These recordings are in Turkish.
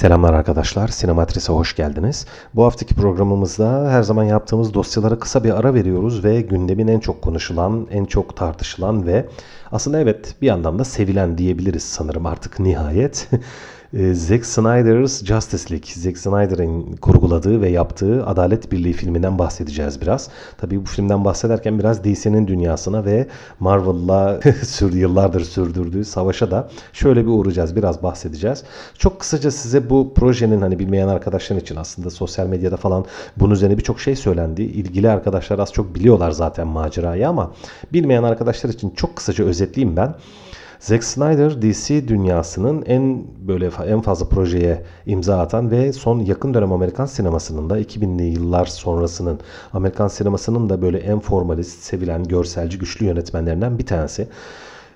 Selamlar arkadaşlar, Sinematris'e hoş geldiniz. Bu haftaki programımızda her zaman yaptığımız dosyalara kısa bir ara veriyoruz ve gündemin en çok konuşulan, en çok tartışılan ve aslında evet bir yandan da sevilen diyebiliriz sanırım artık nihayet. Ee, Zack Snyder's Justice League, Zack Snyder'ın kurguladığı ve yaptığı Adalet Birliği filminden bahsedeceğiz biraz. Tabii bu filmden bahsederken biraz DC'nin dünyasına ve Marvel'la yıllardır sürdürdüğü savaşa da şöyle bir uğrayacağız, biraz bahsedeceğiz. Çok kısaca size bu projenin hani bilmeyen arkadaşlar için aslında sosyal medyada falan bunun üzerine birçok şey söylendi. İlgili arkadaşlar az çok biliyorlar zaten macerayı ama bilmeyen arkadaşlar için çok kısaca özetleyeyim ben. Zack Snyder DC dünyasının en böyle en fazla projeye imza atan ve son yakın dönem Amerikan sinemasının da 2000'li yıllar sonrasının Amerikan sinemasının da böyle en formalist, sevilen, görselci, güçlü yönetmenlerinden bir tanesi.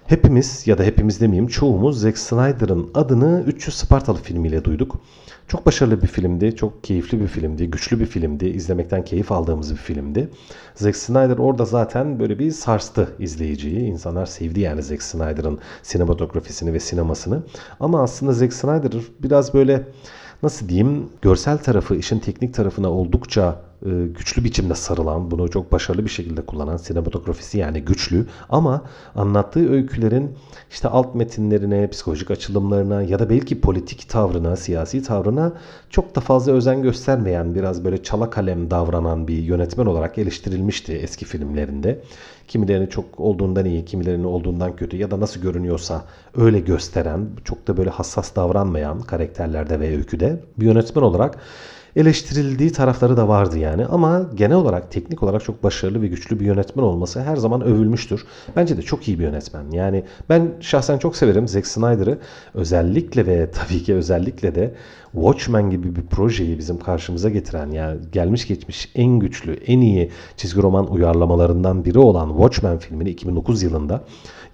Hepimiz ya da hepimiz demeyeyim çoğumuz Zack Snyder'ın adını 300 Spartalı filmiyle duyduk. Çok başarılı bir filmdi, çok keyifli bir filmdi, güçlü bir filmdi, izlemekten keyif aldığımız bir filmdi. Zack Snyder orada zaten böyle bir sarstı izleyiciyi. İnsanlar sevdi yani Zack Snyder'ın sinematografisini ve sinemasını. Ama aslında Zack Snyder biraz böyle nasıl diyeyim görsel tarafı, işin teknik tarafına oldukça güçlü biçimde sarılan, bunu çok başarılı bir şekilde kullanan sinematografisi yani güçlü ama anlattığı öykülerin işte alt metinlerine, psikolojik açılımlarına ya da belki politik tavrına, siyasi tavrına çok da fazla özen göstermeyen, biraz böyle çala kalem davranan bir yönetmen olarak eleştirilmişti eski filmlerinde. Kimilerini çok olduğundan iyi, kimilerini olduğundan kötü ya da nasıl görünüyorsa öyle gösteren, çok da böyle hassas davranmayan karakterlerde ve öyküde bir yönetmen olarak eleştirildiği tarafları da vardı yani. Ama genel olarak teknik olarak çok başarılı ve güçlü bir yönetmen olması her zaman övülmüştür. Bence de çok iyi bir yönetmen. Yani ben şahsen çok severim Zack Snyder'ı. Özellikle ve tabii ki özellikle de Watchmen gibi bir projeyi bizim karşımıza getiren yani gelmiş geçmiş en güçlü, en iyi çizgi roman uyarlamalarından biri olan Watchmen filmini 2009 yılında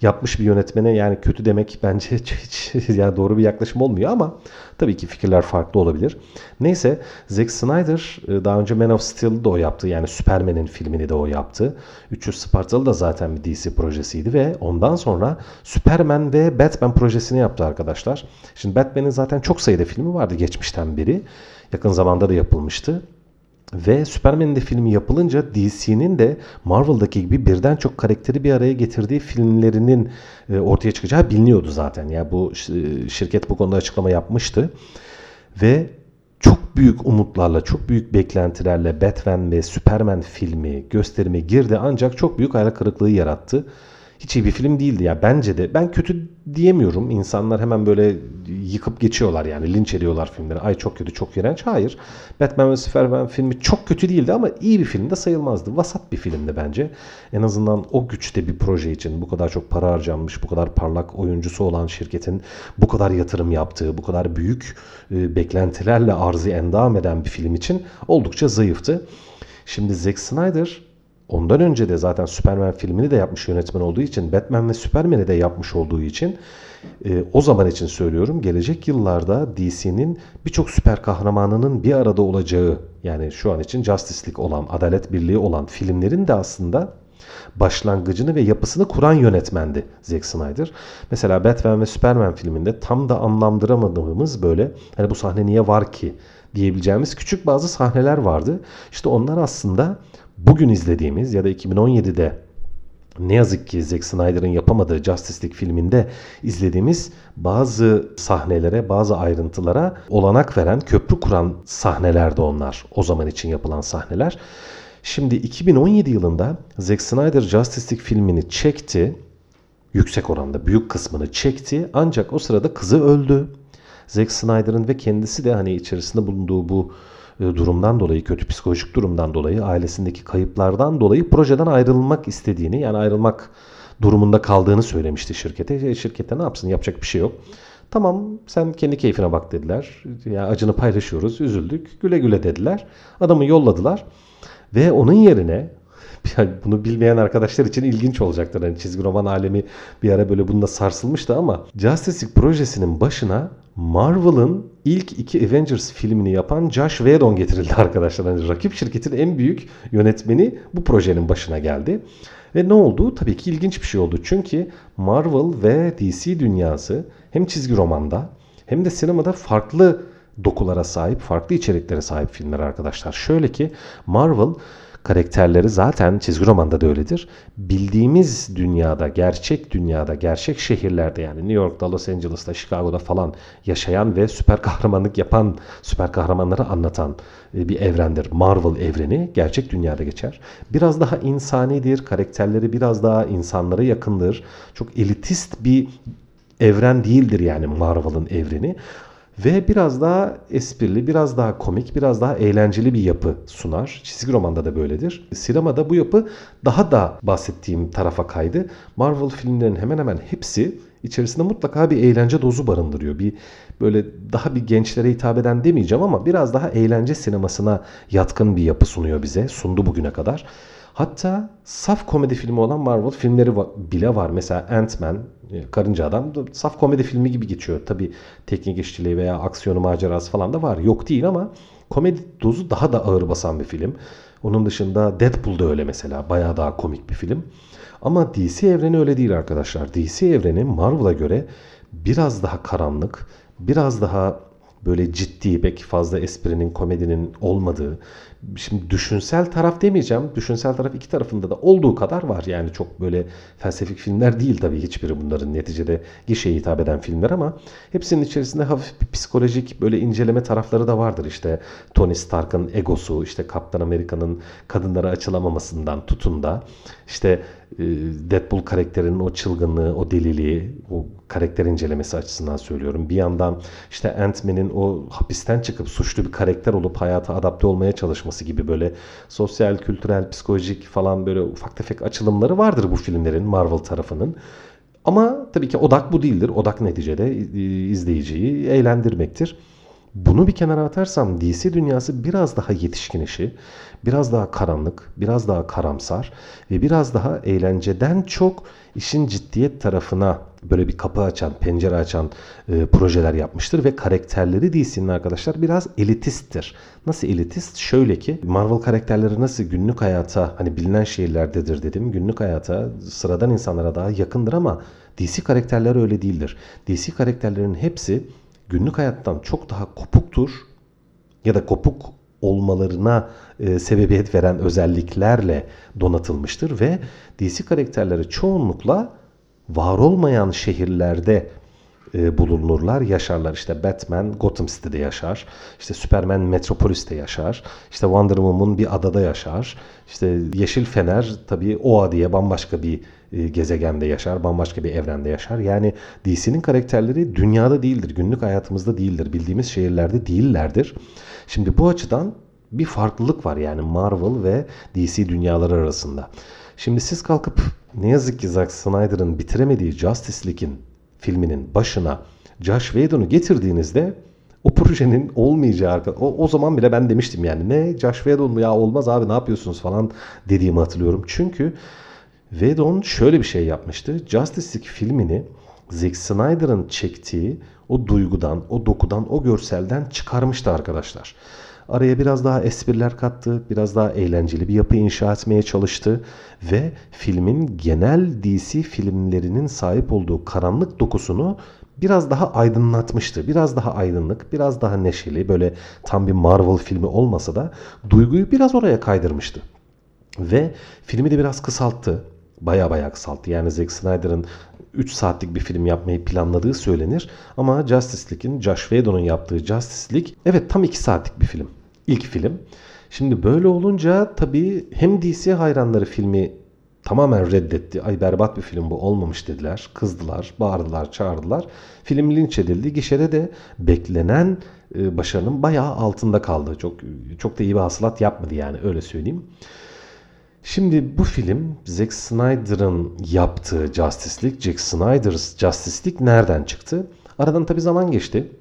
yapmış bir yönetmene yani kötü demek bence hiç, hiç yani doğru bir yaklaşım olmuyor ama tabii ki fikirler farklı olabilir. Neyse Zack Snyder e, daha önce Man of Steel'ı o yaptı. Yani Superman'in filmini de o yaptı. 300 Spartalı da zaten bir DC projesiydi ve ondan sonra Superman ve Batman projesini yaptı arkadaşlar. Şimdi Batman'in zaten çok sayıda filmi vardı geçmişten beri. Yakın zamanda da yapılmıştı. Ve Superman'in de filmi yapılınca DC'nin de Marvel'daki gibi birden çok karakteri bir araya getirdiği filmlerinin e, ortaya çıkacağı biliniyordu zaten. Ya yani bu şirket bu konuda açıklama yapmıştı. Ve çok büyük umutlarla, çok büyük beklentilerle Batman ve Superman filmi gösterime girdi ancak çok büyük hayal kırıklığı yarattı hiç iyi bir film değildi ya bence de. Ben kötü diyemiyorum. İnsanlar hemen böyle yıkıp geçiyorlar yani linç ediyorlar filmleri. Ay çok kötü, çok iğrenç. Hayır. Batman ve Superman filmi çok kötü değildi ama iyi bir film de sayılmazdı. Vasat bir filmdi bence. En azından o güçte bir proje için bu kadar çok para harcanmış, bu kadar parlak oyuncusu olan şirketin bu kadar yatırım yaptığı, bu kadar büyük e, beklentilerle arzı endam eden bir film için oldukça zayıftı. Şimdi Zack Snyder Ondan önce de zaten Superman filmini de yapmış yönetmen olduğu için, Batman ve Superman'i de yapmış olduğu için e, o zaman için söylüyorum gelecek yıllarda DC'nin birçok süper kahramanının bir arada olacağı yani şu an için Justice League olan, Adalet Birliği olan filmlerin de aslında başlangıcını ve yapısını kuran yönetmendi Zack Snyder. Mesela Batman ve Superman filminde tam da anlamdıramadığımız böyle hani bu sahne niye var ki diyebileceğimiz küçük bazı sahneler vardı. İşte onlar aslında bugün izlediğimiz ya da 2017'de ne yazık ki Zack Snyder'ın yapamadığı Justice League filminde izlediğimiz bazı sahnelere, bazı ayrıntılara olanak veren, köprü kuran sahnelerdi onlar. O zaman için yapılan sahneler. Şimdi 2017 yılında Zack Snyder Justice League filmini çekti. Yüksek oranda büyük kısmını çekti. Ancak o sırada kızı öldü. Zack Snyder'ın ve kendisi de hani içerisinde bulunduğu bu durumdan dolayı, kötü psikolojik durumdan dolayı, ailesindeki kayıplardan dolayı projeden ayrılmak istediğini, yani ayrılmak durumunda kaldığını söylemişti şirkete. E, şirkette ne yapsın? Yapacak bir şey yok. Tamam sen kendi keyfine bak dediler. Ya acını paylaşıyoruz, üzüldük. Güle güle dediler. Adamı yolladılar. Ve onun yerine yani bunu bilmeyen arkadaşlar için ilginç olacaktır. Hani çizgi roman alemi bir ara böyle bunda sarsılmıştı ama Justice League projesinin başına Marvel'ın ilk iki Avengers filmini yapan Josh Whedon getirildi arkadaşlar. Hani rakip şirketin en büyük yönetmeni bu projenin başına geldi. Ve ne oldu? Tabii ki ilginç bir şey oldu. Çünkü Marvel ve DC dünyası hem çizgi romanda hem de sinemada farklı dokulara sahip, farklı içeriklere sahip filmler arkadaşlar. Şöyle ki Marvel karakterleri zaten çizgi romanda da öyledir. Bildiğimiz dünyada, gerçek dünyada, gerçek şehirlerde yani New York'ta, Los Angeles'ta, Chicago'da falan yaşayan ve süper kahramanlık yapan, süper kahramanları anlatan e, bir evrendir. Marvel evreni gerçek dünyada geçer. Biraz daha insanidir, karakterleri biraz daha insanlara yakındır. Çok elitist bir evren değildir yani Marvel'ın evreni ve biraz daha esprili, biraz daha komik, biraz daha eğlenceli bir yapı sunar. Çizgi romanda da böyledir. Sinemada bu yapı daha da bahsettiğim tarafa kaydı. Marvel filmlerinin hemen hemen hepsi içerisinde mutlaka bir eğlence dozu barındırıyor. Bir böyle daha bir gençlere hitap eden demeyeceğim ama biraz daha eğlence sinemasına yatkın bir yapı sunuyor bize. Sundu bugüne kadar. Hatta saf komedi filmi olan Marvel filmleri bile var. Mesela Ant-Man, e, Karınca Adam saf komedi filmi gibi geçiyor. Tabi teknik işçiliği veya aksiyonu macerası falan da var. Yok değil ama komedi dozu daha da ağır basan bir film. Onun dışında Deadpool da öyle mesela. Bayağı daha komik bir film. Ama DC evreni öyle değil arkadaşlar. DC evreni Marvel'a göre biraz daha karanlık, biraz daha böyle ciddi, pek fazla esprinin, komedinin olmadığı, şimdi düşünsel taraf demeyeceğim. Düşünsel taraf iki tarafında da olduğu kadar var. Yani çok böyle felsefik filmler değil tabii hiçbiri bunların neticede gişeye hitap eden filmler ama hepsinin içerisinde hafif bir psikolojik böyle inceleme tarafları da vardır. İşte Tony Stark'ın egosu, işte Kaptan Amerika'nın kadınlara açılamamasından tutun da işte Deadpool karakterinin o çılgınlığı, o deliliği, o karakter incelemesi açısından söylüyorum. Bir yandan işte Ant-Man'in o hapisten çıkıp suçlu bir karakter olup hayata adapte olmaya çalışması gibi böyle sosyal, kültürel, psikolojik falan böyle ufak tefek açılımları vardır bu filmlerin Marvel tarafının. Ama tabii ki odak bu değildir. Odak neticede izleyiciyi eğlendirmektir. Bunu bir kenara atarsam DC dünyası biraz daha yetişkin işi, biraz daha karanlık, biraz daha karamsar ve biraz daha eğlenceden çok işin ciddiyet tarafına böyle bir kapı açan, pencere açan e, projeler yapmıştır ve karakterleri DC'nin arkadaşlar biraz elitisttir. Nasıl elitist? Şöyle ki Marvel karakterleri nasıl günlük hayata hani bilinen şehirlerdedir dedim. Günlük hayata sıradan insanlara daha yakındır ama DC karakterleri öyle değildir. DC karakterlerinin hepsi günlük hayattan çok daha kopuktur ya da kopuk olmalarına e, sebebiyet veren özelliklerle donatılmıştır ve DC karakterleri çoğunlukla var olmayan şehirlerde e, bulunurlar, yaşarlar. İşte Batman Gotham City'de yaşar. İşte Superman Metropolis'te yaşar. İşte Wonder Woman bir adada yaşar. İşte Yeşil Fener tabii Oa diye bambaşka bir e, gezegende yaşar, bambaşka bir evrende yaşar. Yani DC'nin karakterleri dünyada değildir, günlük hayatımızda değildir, bildiğimiz şehirlerde değillerdir. Şimdi bu açıdan bir farklılık var yani Marvel ve DC dünyaları arasında. Şimdi siz kalkıp ne yazık ki Zack Snyder'ın bitiremediği Justice League'in filminin başına Josh Whedon'u getirdiğinizde o projenin olmayacağı o, o zaman bile ben demiştim yani ne Josh Whedon mu ya olmaz abi ne yapıyorsunuz falan dediğimi hatırlıyorum. Çünkü Whedon şöyle bir şey yapmıştı. Justice League filmini Zack Snyder'ın çektiği o duygudan, o dokudan, o görselden çıkarmıştı arkadaşlar. Araya biraz daha espriler kattı, biraz daha eğlenceli bir yapı inşa etmeye çalıştı ve filmin genel DC filmlerinin sahip olduğu karanlık dokusunu biraz daha aydınlatmıştı. Biraz daha aydınlık, biraz daha neşeli, böyle tam bir Marvel filmi olmasa da duyguyu biraz oraya kaydırmıştı. Ve filmi de biraz kısalttı. Baya baya kısalttı. Yani Zack Snyder'ın 3 saatlik bir film yapmayı planladığı söylenir. Ama Justice League'in, Josh Whedon'un yaptığı Justice League evet tam 2 saatlik bir film. İlk film. Şimdi böyle olunca tabii hem DC hayranları filmi tamamen reddetti. Ay berbat bir film bu olmamış dediler. Kızdılar, bağırdılar, çağırdılar. Film linç edildi. Gişede de beklenen e, başarının bayağı altında kaldı. Çok çok da iyi bir hasılat yapmadı yani öyle söyleyeyim. Şimdi bu film Zack Snyder'ın yaptığı Justice League, Zack Snyder's Justice League nereden çıktı? Aradan tabi zaman geçti.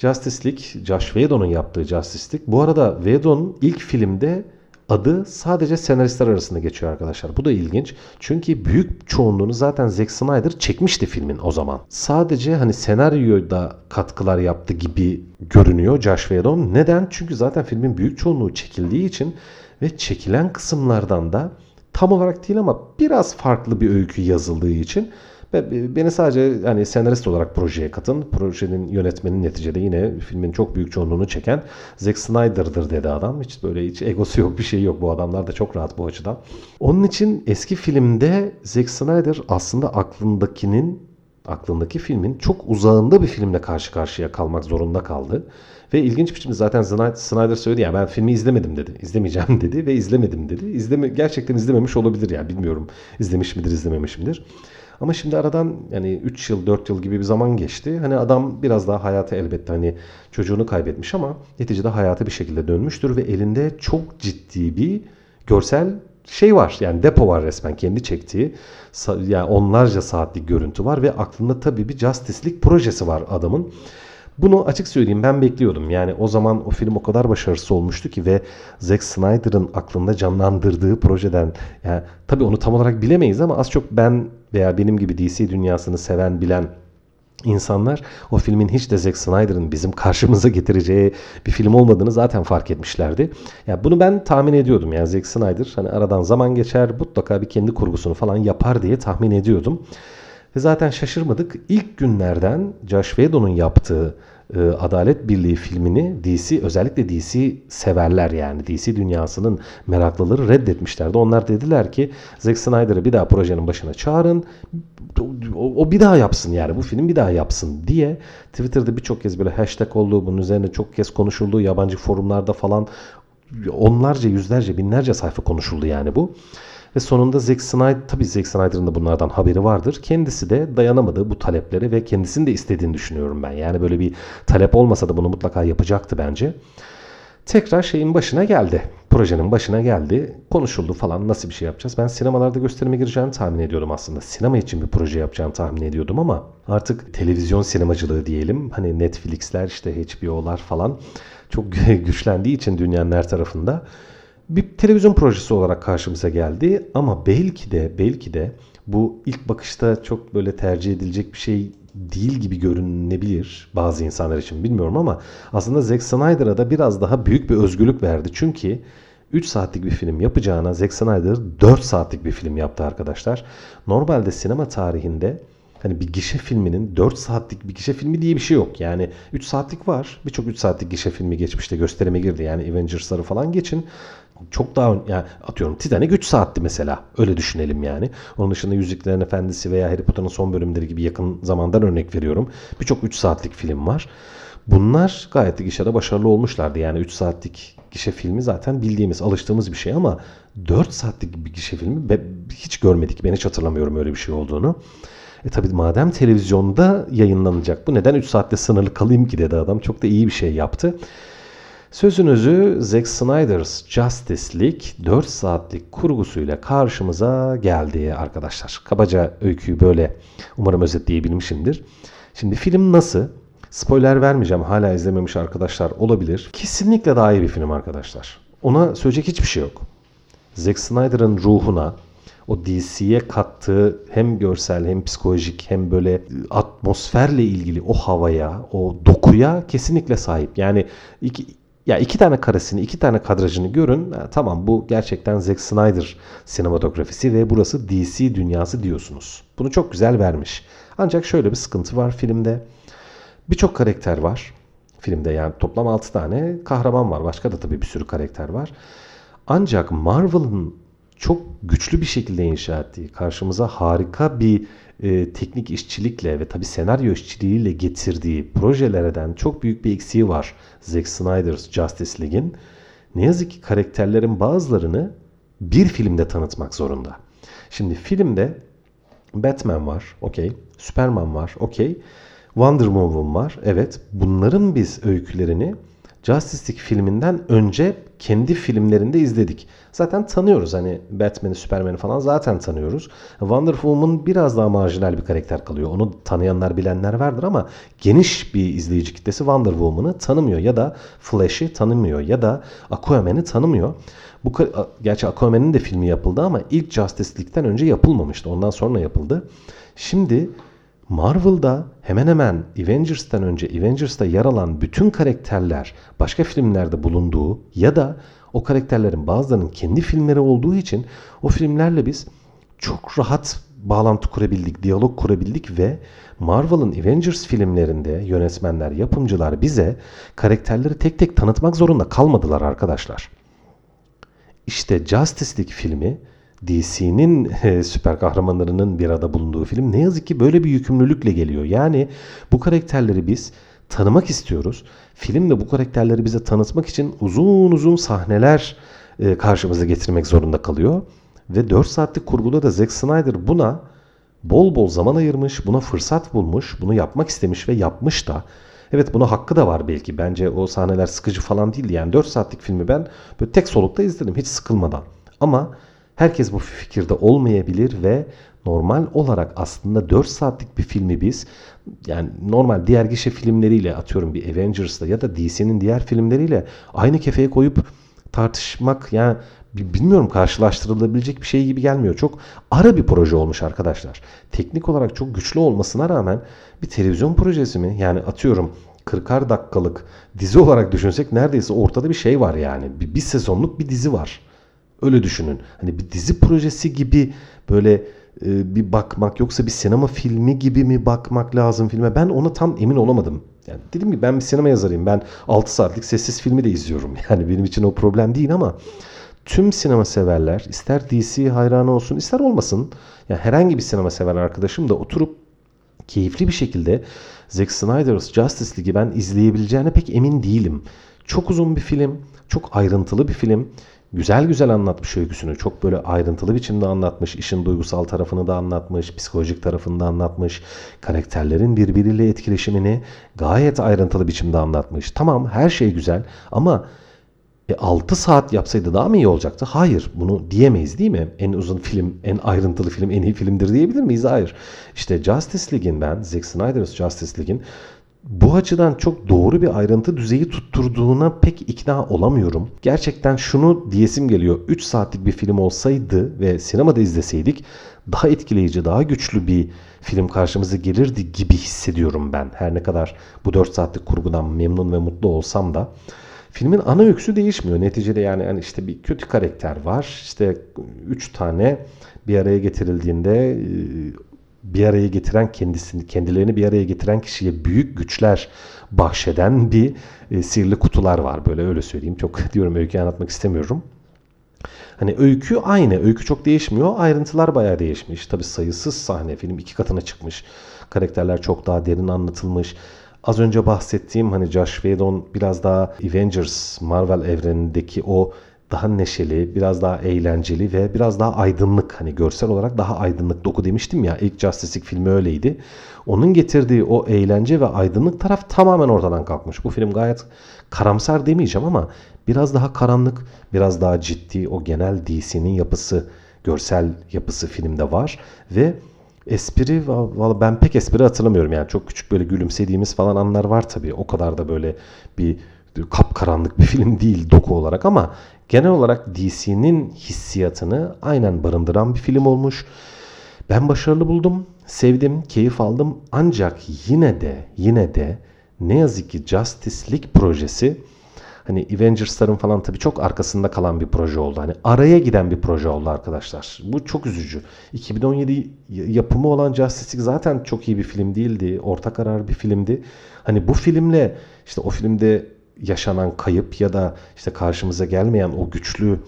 Justice League, Josh Whedon'un yaptığı Justice League. Bu arada Whedon ilk filmde adı sadece senaristler arasında geçiyor arkadaşlar. Bu da ilginç. Çünkü büyük çoğunluğunu zaten Zack Snyder çekmişti filmin o zaman. Sadece hani senaryoda katkılar yaptı gibi görünüyor Josh Whedon. Neden? Çünkü zaten filmin büyük çoğunluğu çekildiği için ve çekilen kısımlardan da tam olarak değil ama biraz farklı bir öykü yazıldığı için Beni sadece hani senarist olarak projeye katın. Projenin yönetmenin neticede yine filmin çok büyük çoğunluğunu çeken Zack Snyder'dır dedi adam. Hiç böyle hiç egosu yok bir şey yok. Bu adamlar da çok rahat bu açıdan. Onun için eski filmde Zack Snyder aslında aklındakinin aklındaki filmin çok uzağında bir filmle karşı karşıya kalmak zorunda kaldı. Ve ilginç biçimde zaten Snyder söyledi ya ben filmi izlemedim dedi. İzlemeyeceğim dedi ve izlemedim dedi. İzleme, gerçekten izlememiş olabilir yani bilmiyorum. izlemiş midir izlememiş midir. Ama şimdi aradan yani 3 yıl 4 yıl gibi bir zaman geçti. Hani adam biraz daha hayata elbette hani çocuğunu kaybetmiş ama neticede hayata bir şekilde dönmüştür ve elinde çok ciddi bir görsel şey var yani depo var resmen kendi çektiği yani onlarca saatlik görüntü var ve aklında tabii bir Justice projesi var adamın. Bunu açık söyleyeyim ben bekliyordum. Yani o zaman o film o kadar başarısız olmuştu ki ve Zack Snyder'ın aklında canlandırdığı projeden yani tabii onu tam olarak bilemeyiz ama az çok ben veya benim gibi DC dünyasını seven bilen insanlar o filmin hiç de Zack Snyder'ın bizim karşımıza getireceği bir film olmadığını zaten fark etmişlerdi. Ya bunu ben tahmin ediyordum. Yani Zack Snyder hani aradan zaman geçer mutlaka bir kendi kurgusunu falan yapar diye tahmin ediyordum. Zaten şaşırmadık. İlk günlerden Josh Whedon'un yaptığı e, Adalet Birliği filmini DC özellikle DC severler yani DC dünyasının meraklıları reddetmişlerdi. Onlar dediler ki Zack Snyder'ı bir daha projenin başına çağırın. O, o bir daha yapsın yani bu film bir daha yapsın diye Twitter'da birçok kez böyle hashtag olduğu bunun üzerine çok kez konuşuldu. Yabancı forumlarda falan onlarca yüzlerce binlerce sayfa konuşuldu yani bu. Ve sonunda Zack Snyder, tabii Zack Snyder'ın da bunlardan haberi vardır. Kendisi de dayanamadı bu taleplere ve kendisinin de istediğini düşünüyorum ben. Yani böyle bir talep olmasa da bunu mutlaka yapacaktı bence. Tekrar şeyin başına geldi. Projenin başına geldi. Konuşuldu falan nasıl bir şey yapacağız. Ben sinemalarda gösterime gireceğini tahmin ediyordum aslında. Sinema için bir proje yapacağını tahmin ediyordum ama artık televizyon sinemacılığı diyelim. Hani Netflix'ler işte HBO'lar falan çok güçlendiği için dünyanın her tarafında bir televizyon projesi olarak karşımıza geldi ama belki de belki de bu ilk bakışta çok böyle tercih edilecek bir şey değil gibi görünebilir bazı insanlar için bilmiyorum ama aslında Zack Snyder'a da biraz daha büyük bir özgürlük verdi. Çünkü 3 saatlik bir film yapacağına Zack Snyder 4 saatlik bir film yaptı arkadaşlar. Normalde sinema tarihinde hani bir gişe filminin 4 saatlik bir gişe filmi diye bir şey yok. Yani 3 saatlik var. Birçok 3 saatlik gişe filmi geçmişte gösterime girdi. Yani Avengers'ları falan geçin çok daha yani atıyorum Titanic 3 saatti mesela. Öyle düşünelim yani. Onun dışında Yüzüklerin Efendisi veya Harry Potter'ın son bölümleri gibi yakın zamandan örnek veriyorum. Birçok 3 saatlik film var. Bunlar gayet de gişede başarılı olmuşlardı. Yani 3 saatlik gişe filmi zaten bildiğimiz, alıştığımız bir şey ama 4 saatlik bir gişe filmi hiç görmedik. Ben hiç hatırlamıyorum öyle bir şey olduğunu. E tabi madem televizyonda yayınlanacak bu neden 3 saatte sınırlı kalayım ki dedi adam. Çok da iyi bir şey yaptı. Sözünüzü Zack Snyder's Justice League 4 saatlik kurgusuyla karşımıza geldi arkadaşlar. Kabaca öyküyü böyle umarım özetleyebilmişimdir. Şimdi film nasıl? Spoiler vermeyeceğim. Hala izlememiş arkadaşlar olabilir. Kesinlikle daha iyi bir film arkadaşlar. Ona söyleyecek hiçbir şey yok. Zack Snyder'ın ruhuna, o DC'ye kattığı hem görsel hem psikolojik hem böyle atmosferle ilgili o havaya, o dokuya kesinlikle sahip. Yani iki, ya iki tane karesini, iki tane kadrajını görün. Ha, tamam bu gerçekten Zack Snyder sinematografisi ve burası DC dünyası diyorsunuz. Bunu çok güzel vermiş. Ancak şöyle bir sıkıntı var filmde. Birçok karakter var. Filmde yani toplam 6 tane kahraman var. Başka da tabii bir sürü karakter var. Ancak Marvel'ın çok güçlü bir şekilde inşa ettiği, karşımıza harika bir e, teknik işçilikle ve tabi senaryo işçiliğiyle getirdiği projelerden çok büyük bir eksiği var Zack Snyder's Justice League'in. Ne yazık ki karakterlerin bazılarını bir filmde tanıtmak zorunda. Şimdi filmde Batman var, okey. Superman var, okey. Wonder Woman var, evet. Bunların biz öykülerini Justice League filminden önce kendi filmlerinde izledik. Zaten tanıyoruz hani Batman'i, Superman'i falan zaten tanıyoruz. Wonder Woman biraz daha marjinal bir karakter kalıyor. Onu tanıyanlar, bilenler vardır ama geniş bir izleyici kitlesi Wonder Woman'ı tanımıyor ya da Flash'i tanımıyor ya da Aquaman'i tanımıyor. Bu gerçi Aquaman'in de filmi yapıldı ama ilk Justice League'den önce yapılmamıştı. Ondan sonra yapıldı. Şimdi Marvel'da hemen hemen Avengers'tan önce Avengers'ta yer alan bütün karakterler başka filmlerde bulunduğu ya da o karakterlerin bazılarının kendi filmleri olduğu için o filmlerle biz çok rahat bağlantı kurabildik, diyalog kurabildik ve Marvel'ın Avengers filmlerinde yönetmenler, yapımcılar bize karakterleri tek tek tanıtmak zorunda kalmadılar arkadaşlar. İşte Justice League filmi DC'nin e, süper kahramanlarının bir arada bulunduğu film ne yazık ki böyle bir yükümlülükle geliyor. Yani bu karakterleri biz tanımak istiyoruz. Filmde bu karakterleri bize tanıtmak için uzun uzun sahneler e, karşımıza getirmek zorunda kalıyor. Ve 4 saatlik kurguda da Zack Snyder buna bol bol zaman ayırmış, buna fırsat bulmuş, bunu yapmak istemiş ve yapmış da. Evet buna hakkı da var belki. Bence o sahneler sıkıcı falan değildi. Yani 4 saatlik filmi ben böyle tek solukta izledim hiç sıkılmadan. Ama herkes bu fikirde olmayabilir ve normal olarak aslında 4 saatlik bir filmi biz yani normal diğer gişe filmleriyle atıyorum bir Avengers'la ya da DC'nin diğer filmleriyle aynı kefeye koyup tartışmak yani bilmiyorum karşılaştırılabilecek bir şey gibi gelmiyor. Çok ara bir proje olmuş arkadaşlar. Teknik olarak çok güçlü olmasına rağmen bir televizyon projesi mi? Yani atıyorum 40'ar dakikalık dizi olarak düşünsek neredeyse ortada bir şey var yani. Bir, bir sezonluk bir dizi var. Öyle düşünün. Hani bir dizi projesi gibi böyle e, bir bakmak yoksa bir sinema filmi gibi mi bakmak lazım filme? Ben ona tam emin olamadım. Yani dedim ki ben bir sinema yazarıyım. Ben 6 saatlik sessiz filmi de izliyorum. Yani benim için o problem değil ama tüm sinema severler ister DC hayranı olsun ister olmasın yani herhangi bir sinema sever arkadaşım da oturup keyifli bir şekilde Zack Snyder's Justice League'i ben izleyebileceğine pek emin değilim. Çok uzun bir film, çok ayrıntılı bir film. Güzel güzel anlatmış öyküsünü. Çok böyle ayrıntılı biçimde anlatmış. işin duygusal tarafını da anlatmış. Psikolojik tarafını da anlatmış. Karakterlerin birbiriyle etkileşimini gayet ayrıntılı biçimde anlatmış. Tamam her şey güzel ama e 6 saat yapsaydı daha mı iyi olacaktı? Hayır. Bunu diyemeyiz değil mi? En uzun film, en ayrıntılı film, en iyi filmdir diyebilir miyiz? Hayır. İşte Justice League'in ben, Zack Snyder's Justice League'in bu açıdan çok doğru bir ayrıntı düzeyi tutturduğuna pek ikna olamıyorum. Gerçekten şunu diyesim geliyor. 3 saatlik bir film olsaydı ve sinemada izleseydik daha etkileyici, daha güçlü bir film karşımıza gelirdi gibi hissediyorum ben. Her ne kadar bu 4 saatlik kurgudan memnun ve mutlu olsam da. Filmin ana öyküsü değişmiyor. Neticede yani hani işte bir kötü karakter var. İşte üç tane bir araya getirildiğinde bir araya getiren kendisini, kendilerini bir araya getiren kişiye büyük güçler bahşeden bir e, sihirli kutular var. Böyle öyle söyleyeyim. Çok diyorum öyküyü anlatmak istemiyorum. Hani öykü aynı. Öykü çok değişmiyor. Ayrıntılar bayağı değişmiş. Tabi sayısız sahne film iki katına çıkmış. Karakterler çok daha derin anlatılmış. Az önce bahsettiğim hani Josh Whedon biraz daha Avengers Marvel evrenindeki o daha neşeli, biraz daha eğlenceli ve biraz daha aydınlık hani görsel olarak daha aydınlık doku demiştim ya ilk Justice League filmi öyleydi. Onun getirdiği o eğlence ve aydınlık taraf tamamen ortadan kalkmış. Bu film gayet karamsar demeyeceğim ama biraz daha karanlık, biraz daha ciddi o genel DC'nin yapısı, görsel yapısı filmde var ve espri valla ben pek espri hatırlamıyorum yani çok küçük böyle gülümsediğimiz falan anlar var tabii. O kadar da böyle bir kapkaranlık bir film değil doku olarak ama genel olarak DC'nin hissiyatını aynen barındıran bir film olmuş. Ben başarılı buldum, sevdim, keyif aldım ancak yine de yine de ne yazık ki Justice League projesi hani Avengers'ların falan tabii çok arkasında kalan bir proje oldu. Hani araya giden bir proje oldu arkadaşlar. Bu çok üzücü. 2017 yapımı olan Justice League zaten çok iyi bir film değildi. Orta karar bir filmdi. Hani bu filmle işte o filmde yaşanan kayıp ya da işte karşımıza gelmeyen o güçlü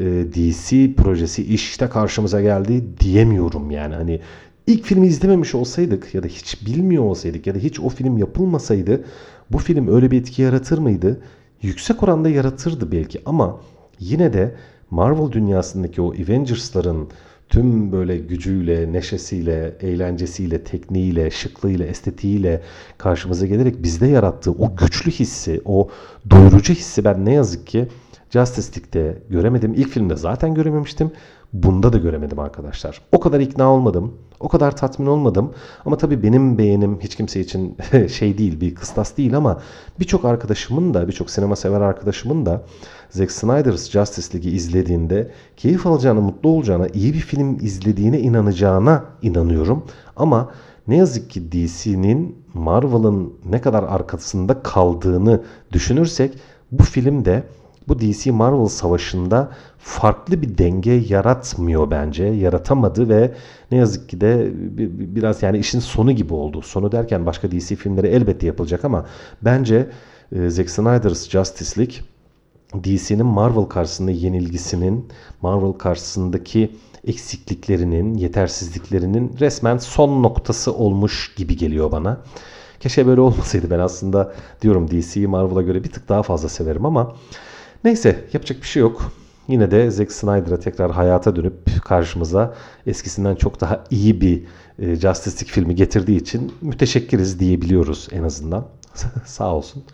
e, DC projesi işte karşımıza geldi diyemiyorum yani. Hani ilk filmi izlememiş olsaydık ya da hiç bilmiyor olsaydık ya da hiç o film yapılmasaydı bu film öyle bir etki yaratır mıydı? Yüksek oranda yaratırdı belki ama yine de Marvel dünyasındaki o Avengers'ların tüm böyle gücüyle, neşesiyle, eğlencesiyle, tekniğiyle, şıklığıyla, estetiğiyle karşımıza gelerek bizde yarattığı o güçlü hissi, o doyurucu hissi ben ne yazık ki Justice League'de göremedim. İlk filmde zaten görememiştim. Bunda da göremedim arkadaşlar. O kadar ikna olmadım. O kadar tatmin olmadım. Ama tabii benim beğenim hiç kimse için şey değil, bir kıstas değil ama birçok arkadaşımın da, birçok sinema sever arkadaşımın da Zack Snyder's Justice League'i izlediğinde keyif alacağına, mutlu olacağına, iyi bir film izlediğine inanacağına inanıyorum. Ama ne yazık ki DC'nin Marvel'ın ne kadar arkasında kaldığını düşünürsek bu film de bu DC Marvel savaşında farklı bir denge yaratmıyor bence. Yaratamadı ve ne yazık ki de biraz yani işin sonu gibi oldu. Sonu derken başka DC filmleri elbette yapılacak ama bence e, Zack Snyder's Justice League DC'nin Marvel karşısında yenilgisinin, Marvel karşısındaki eksikliklerinin, yetersizliklerinin resmen son noktası olmuş gibi geliyor bana. Keşke böyle olmasaydı. Ben aslında diyorum DC'yi Marvel'a göre bir tık daha fazla severim ama neyse yapacak bir şey yok. Yine de Zack Snyder'a tekrar hayata dönüp karşımıza eskisinden çok daha iyi bir e, Justice League filmi getirdiği için müteşekkiriz diyebiliyoruz en azından. Sağ olsun.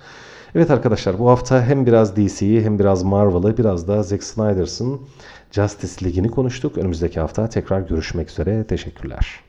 Evet arkadaşlar bu hafta hem biraz DC'yi hem biraz Marvel'ı biraz da Zack Snyder'sın Justice League'ini konuştuk. Önümüzdeki hafta tekrar görüşmek üzere. Teşekkürler.